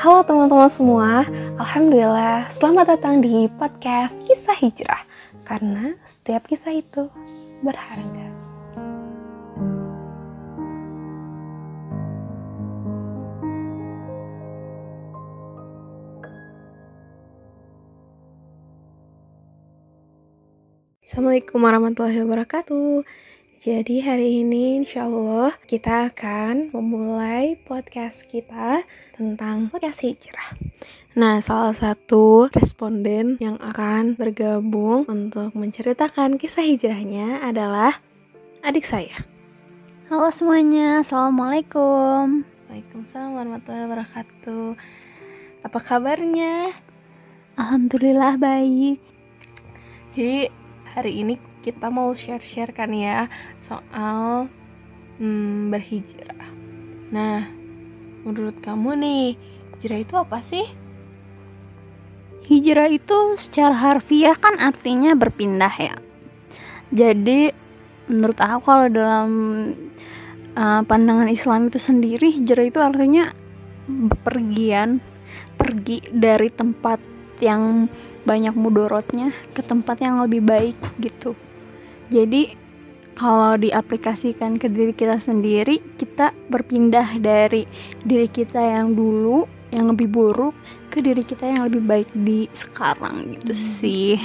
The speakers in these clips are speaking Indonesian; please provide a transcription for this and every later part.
Halo teman-teman semua, Alhamdulillah selamat datang di podcast Kisah Hijrah. Karena setiap kisah itu berharga. Assalamualaikum warahmatullahi wabarakatuh jadi hari ini insya Allah kita akan memulai podcast kita tentang podcast hijrah. Nah, salah satu responden yang akan bergabung untuk menceritakan kisah hijrahnya adalah adik saya. Halo semuanya, Assalamualaikum. Waalaikumsalam warahmatullahi wabarakatuh. Apa kabarnya? Alhamdulillah baik. Jadi hari ini kita mau share-share kan ya soal hmm, berhijrah. Nah, menurut kamu nih, hijrah itu apa sih? Hijrah itu secara harfiah kan artinya berpindah ya. Jadi menurut aku kalau dalam uh, pandangan Islam itu sendiri hijrah itu artinya bepergian, pergi dari tempat yang banyak mudorotnya ke tempat yang lebih baik gitu jadi kalau diaplikasikan ke diri kita sendiri kita berpindah dari diri kita yang dulu yang lebih buruk ke diri kita yang lebih baik di sekarang gitu hmm. sih.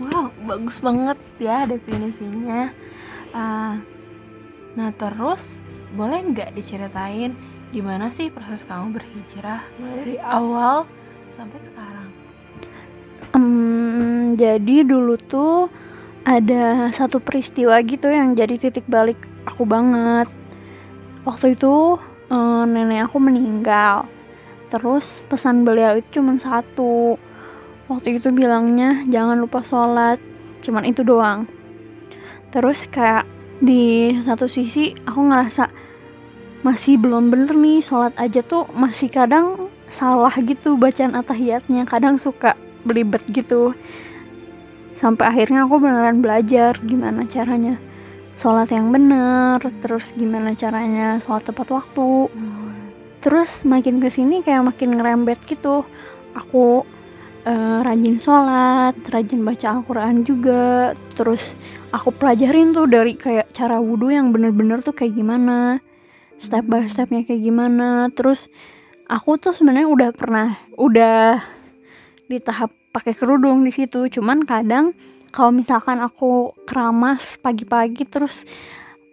Wow bagus banget ya definisinya. Uh, nah terus boleh nggak diceritain gimana sih proses kamu berhijrah mulai dari awal sampai sekarang? Um, jadi dulu tuh ada satu peristiwa gitu yang jadi titik balik aku banget. Waktu itu uh, nenek aku meninggal. Terus pesan beliau itu cuma satu. Waktu itu bilangnya jangan lupa sholat. Cuman itu doang. Terus kayak di satu sisi aku ngerasa masih belum bener nih sholat aja tuh masih kadang salah gitu bacaan atahiyatnya kadang suka belibet gitu sampai akhirnya aku beneran belajar gimana caranya sholat yang bener terus gimana caranya sholat tepat waktu. Terus makin ke sini kayak makin ngerembet gitu. Aku uh, rajin sholat rajin baca Al-Quran juga. Terus aku pelajarin tuh dari kayak cara wudhu yang bener-bener tuh kayak gimana step by stepnya kayak gimana. Terus aku tuh sebenarnya udah pernah udah di tahap pakai kerudung di situ. Cuman kadang kalau misalkan aku keramas pagi-pagi terus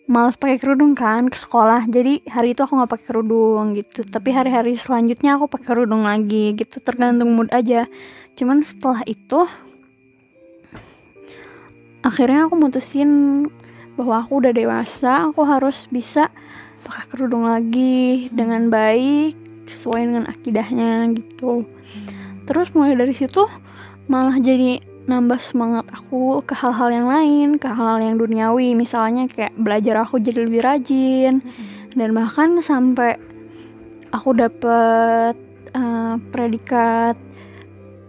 males pakai kerudung kan ke sekolah. Jadi hari itu aku nggak pakai kerudung gitu. Tapi hari-hari selanjutnya aku pakai kerudung lagi gitu. Tergantung mood aja. Cuman setelah itu akhirnya aku mutusin bahwa aku udah dewasa aku harus bisa pakai kerudung lagi dengan baik sesuai dengan akidahnya gitu terus mulai dari situ malah jadi nambah semangat aku ke hal-hal yang lain, ke hal-hal yang duniawi, misalnya kayak belajar aku jadi lebih rajin, mm-hmm. dan bahkan sampai aku dapet uh, predikat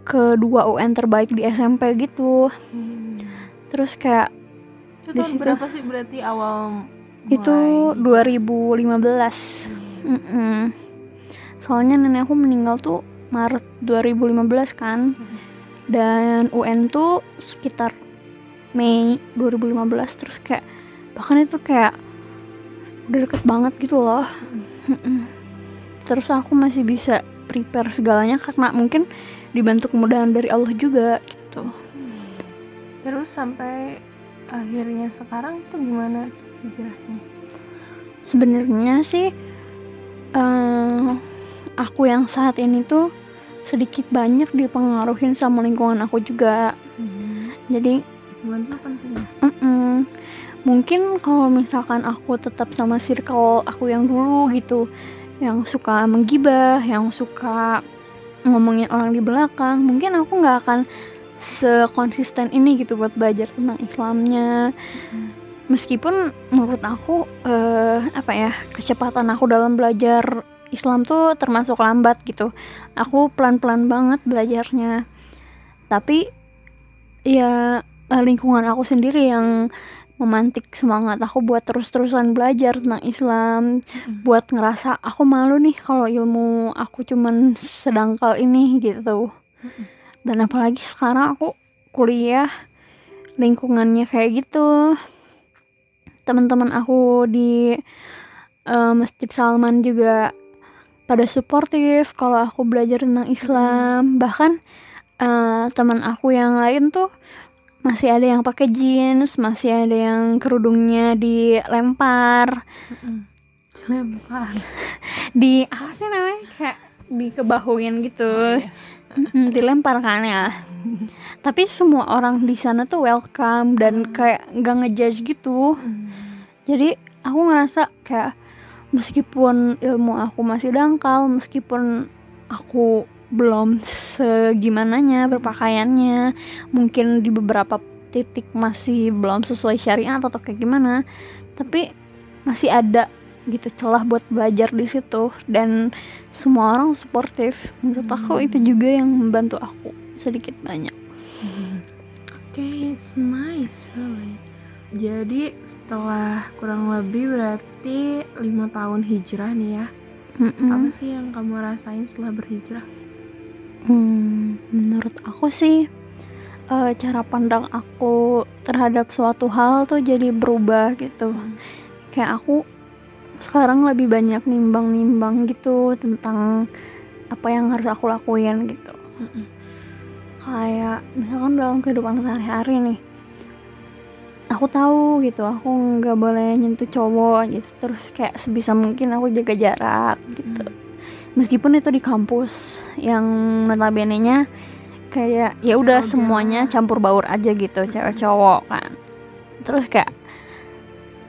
kedua UN terbaik di SMP gitu. Hmm. Terus kayak itu tahun situ, berapa sih berarti awal itu 2015 hmm. mm -mm. soalnya nenek aku meninggal tuh Maret 2015 kan. Hmm dan UN tuh sekitar Mei 2015 terus kayak bahkan itu kayak udah deket banget gitu loh. Terus aku masih bisa prepare segalanya karena mungkin dibantu kemudahan dari Allah juga gitu. Terus sampai akhirnya sekarang tuh gimana hijrahnya? Sebenarnya sih uh, aku yang saat ini tuh sedikit banyak dipengaruhin sama lingkungan aku juga hmm. jadi lingkungan penting mm -mm. mungkin kalau misalkan aku tetap sama circle aku yang dulu gitu yang suka menggibah yang suka ngomongin orang di belakang mungkin aku nggak akan sekonsisten ini gitu buat belajar tentang Islamnya hmm. meskipun menurut aku uh, apa ya kecepatan aku dalam belajar Islam tuh termasuk lambat gitu. Aku pelan-pelan banget belajarnya. Tapi ya eh, lingkungan aku sendiri yang memantik semangat aku buat terus-terusan belajar tentang Islam buat ngerasa aku malu nih kalau ilmu aku cuman sedangkal ini gitu. Dan apalagi sekarang aku kuliah lingkungannya kayak gitu. Teman-teman aku di uh, Masjid Salman juga pada suportif kalau aku belajar tentang Islam. Bahkan uh, teman aku yang lain tuh masih ada yang pakai jeans masih ada yang kerudungnya dilempar. Lempar di apa sih namanya kayak dikebahuin gitu. Oh, iya. dilempar kan ya. Tapi semua orang di sana tuh welcome dan hmm. kayak nggak ngejudge gitu. Hmm. jadi aku ngerasa kayak meskipun ilmu aku masih dangkal meskipun aku belum segimananya berpakaiannya mungkin di beberapa titik masih belum sesuai syariat atau kayak gimana tapi masih ada gitu celah buat belajar di situ. Dan semua orang suportif menurut aku itu hmm. juga yang membantu aku sedikit banyak. Oke okay, it's nice really jadi setelah kurang lebih berarti lima tahun hijrah nih ya mm -mm. apa sih yang kamu rasain setelah berhijrah Hmm, menurut aku sih uh, cara pandang aku terhadap suatu hal tuh jadi berubah gitu. Hmm. Kayak aku sekarang lebih banyak nimbang-nimbang gitu tentang apa yang harus aku lakuin gitu. Hmm. Kayak misalkan dalam kehidupan sehari-hari nih, aku tahu gitu aku nggak boleh nyentuh cowok gitu. Terus kayak sebisa mungkin aku jaga jarak gitu. Hmm. Meskipun itu di kampus yang notabene nya kayak ya udah semuanya campur baur aja gitu cewek cowok kan. Terus kayak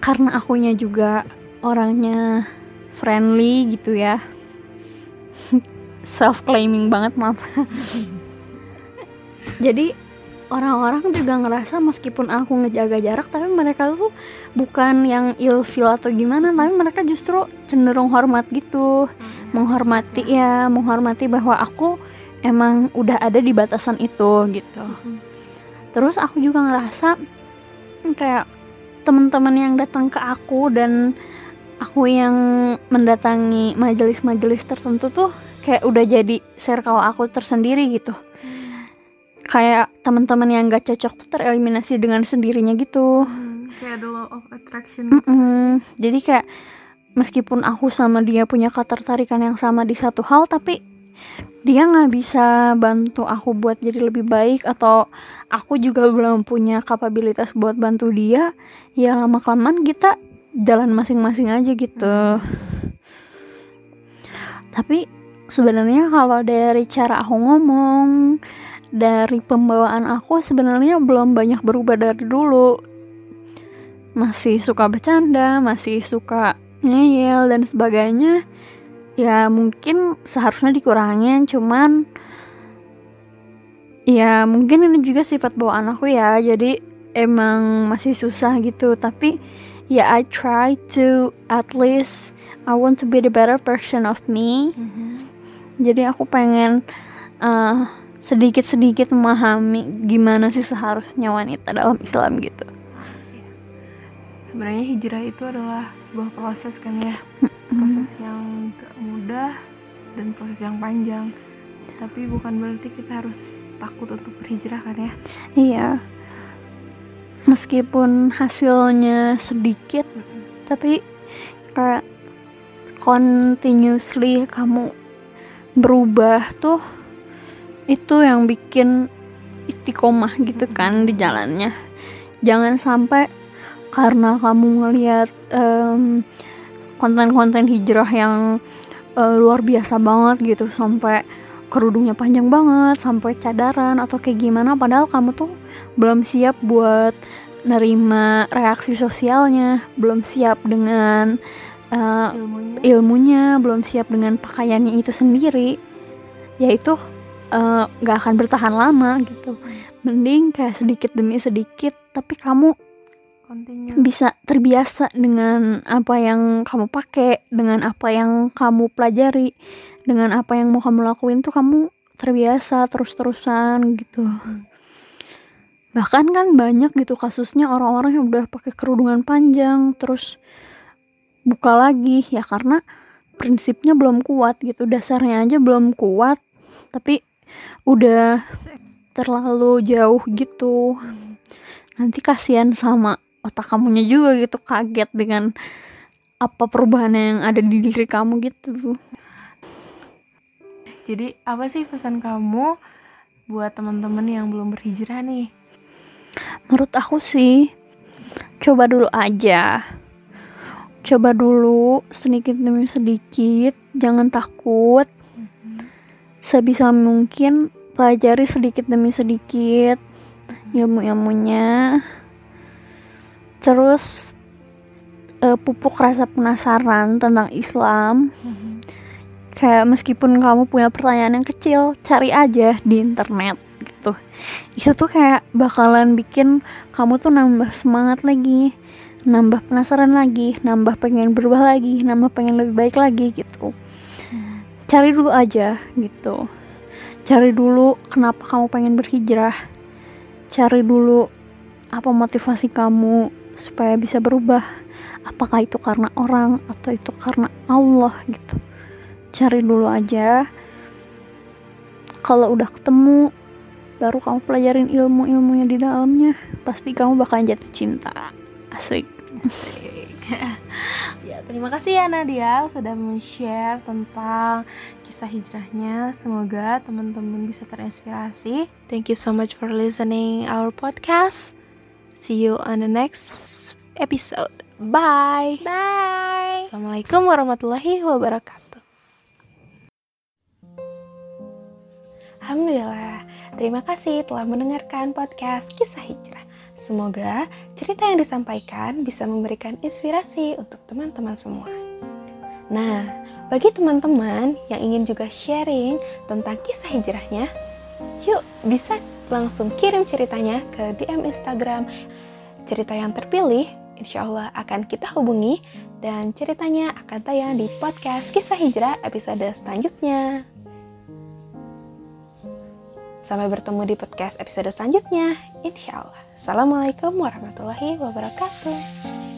karena akunya juga orangnya friendly gitu ya. Self claiming banget maaf. Jadi orang-orang juga ngerasa meskipun aku ngejaga jarak tapi mereka tuh bukan yang ilfil atau gimana tapi mereka justru cenderung hormat gitu. Hmm, menghormati ya menghormati bahwa aku emang udah ada di batasan itu gitu. Hmm. terus aku juga ngerasa kayak teman-teman yang datang ke aku dan aku yang mendatangi majelis-majelis tertentu tuh kayak udah jadi circle aku tersendiri gitu kayak teman-teman yang gak cocok tuh tereliminasi dengan sendirinya gitu hmm, kayak ada law of attraction gitu mm -mm. jadi kayak meskipun aku sama dia punya ketertarikan yang sama di satu hal tapi dia nggak bisa bantu aku buat jadi lebih baik atau aku juga belum punya kapabilitas buat bantu dia ya lama kelamaan kita jalan masing-masing aja gitu hmm. tapi sebenarnya kalau dari cara aku ngomong dari pembawaan aku sebenarnya belum banyak berubah dari dulu. Masih suka bercanda masih suka ngeyel dan sebagainya. Ya mungkin seharusnya dikurangin cuman ya mungkin ini juga sifat bawaan aku ya. Jadi emang masih susah gitu. Tapi ya I try to at least I want to be the better version of me. Mm -hmm. jadi aku pengen uh, sedikit-sedikit memahami gimana sih seharusnya wanita dalam Islam gitu. Sebenarnya hijrah itu adalah sebuah proses kan ya, proses yang gak mudah dan proses yang panjang. Tapi bukan berarti kita harus takut untuk berhijrah kan ya? Iya. Meskipun hasilnya sedikit, tapi kayak continuously kamu berubah tuh itu yang bikin istiqomah gitu kan di jalannya jangan sampai karena kamu ngelihat um, konten-konten hijrah yang uh, luar biasa banget gitu sampai kerudungnya panjang banget sampai cadaran atau kayak gimana padahal kamu tuh belum siap buat nerima reaksi sosialnya belum siap dengan uh, ilmunya. ilmunya belum siap dengan pakaiannya itu sendiri yaitu nggak uh, akan bertahan lama gitu mending kayak sedikit demi sedikit tapi kamu Continue. bisa terbiasa dengan apa yang kamu pakai dengan apa yang kamu pelajari dengan apa yang mau kamu lakuin tuh kamu terbiasa terus-terusan gitu hmm. bahkan kan banyak gitu kasusnya orang-orang yang udah pakai kerudungan panjang terus buka lagi ya karena prinsipnya belum kuat gitu dasarnya aja belum kuat tapi udah terlalu jauh gitu. Nanti kasihan sama otak kamunya juga gitu kaget dengan apa perubahan yang ada di diri kamu gitu. Jadi apa sih pesan kamu buat teman-teman yang belum berhijrah nih? menurut aku sih coba dulu aja. Coba dulu sedikit demi sedikit jangan takut sebisa mungkin pelajari sedikit demi sedikit ilmu-ilmunya. Terus uh, pupuk rasa penasaran tentang Islam. Kayak meskipun kamu punya pertanyaan yang kecil cari aja di internet gitu. Itu tuh kayak bakalan bikin kamu tuh nambah semangat lagi nambah penasaran lagi nambah pengen berubah lagi nambah pengen lebih baik lagi gitu cari dulu aja gitu. Cari dulu kenapa kamu pengen berhijrah. Cari dulu apa motivasi kamu supaya bisa berubah. Apakah itu karena orang atau itu karena Allah gitu. Cari dulu aja. Kalau udah ketemu baru kamu pelajarin ilmu-ilmunya di dalamnya pasti kamu bakalan jatuh cinta. Asik ya terima kasih ya Nadia sudah men-share tentang kisah hijrahnya. Semoga teman-teman bisa terinspirasi. Thank you so much for listening our podcast. See you on the next episode. Bye. Bye. Assalamualaikum warahmatullahi wabarakatuh. Alhamdulillah. Terima kasih telah mendengarkan podcast Kisah Hijrah. Semoga cerita yang disampaikan bisa memberikan inspirasi untuk teman-teman semua. Nah, bagi teman-teman yang ingin juga sharing tentang kisah hijrahnya, yuk bisa langsung kirim ceritanya ke DM Instagram. Cerita yang terpilih insya Allah akan kita hubungi dan ceritanya akan tayang di podcast Kisah Hijrah episode selanjutnya. Sampai bertemu di podcast episode selanjutnya, insya Allah. Assalamualaikum warahmatullahi wabarakatuh.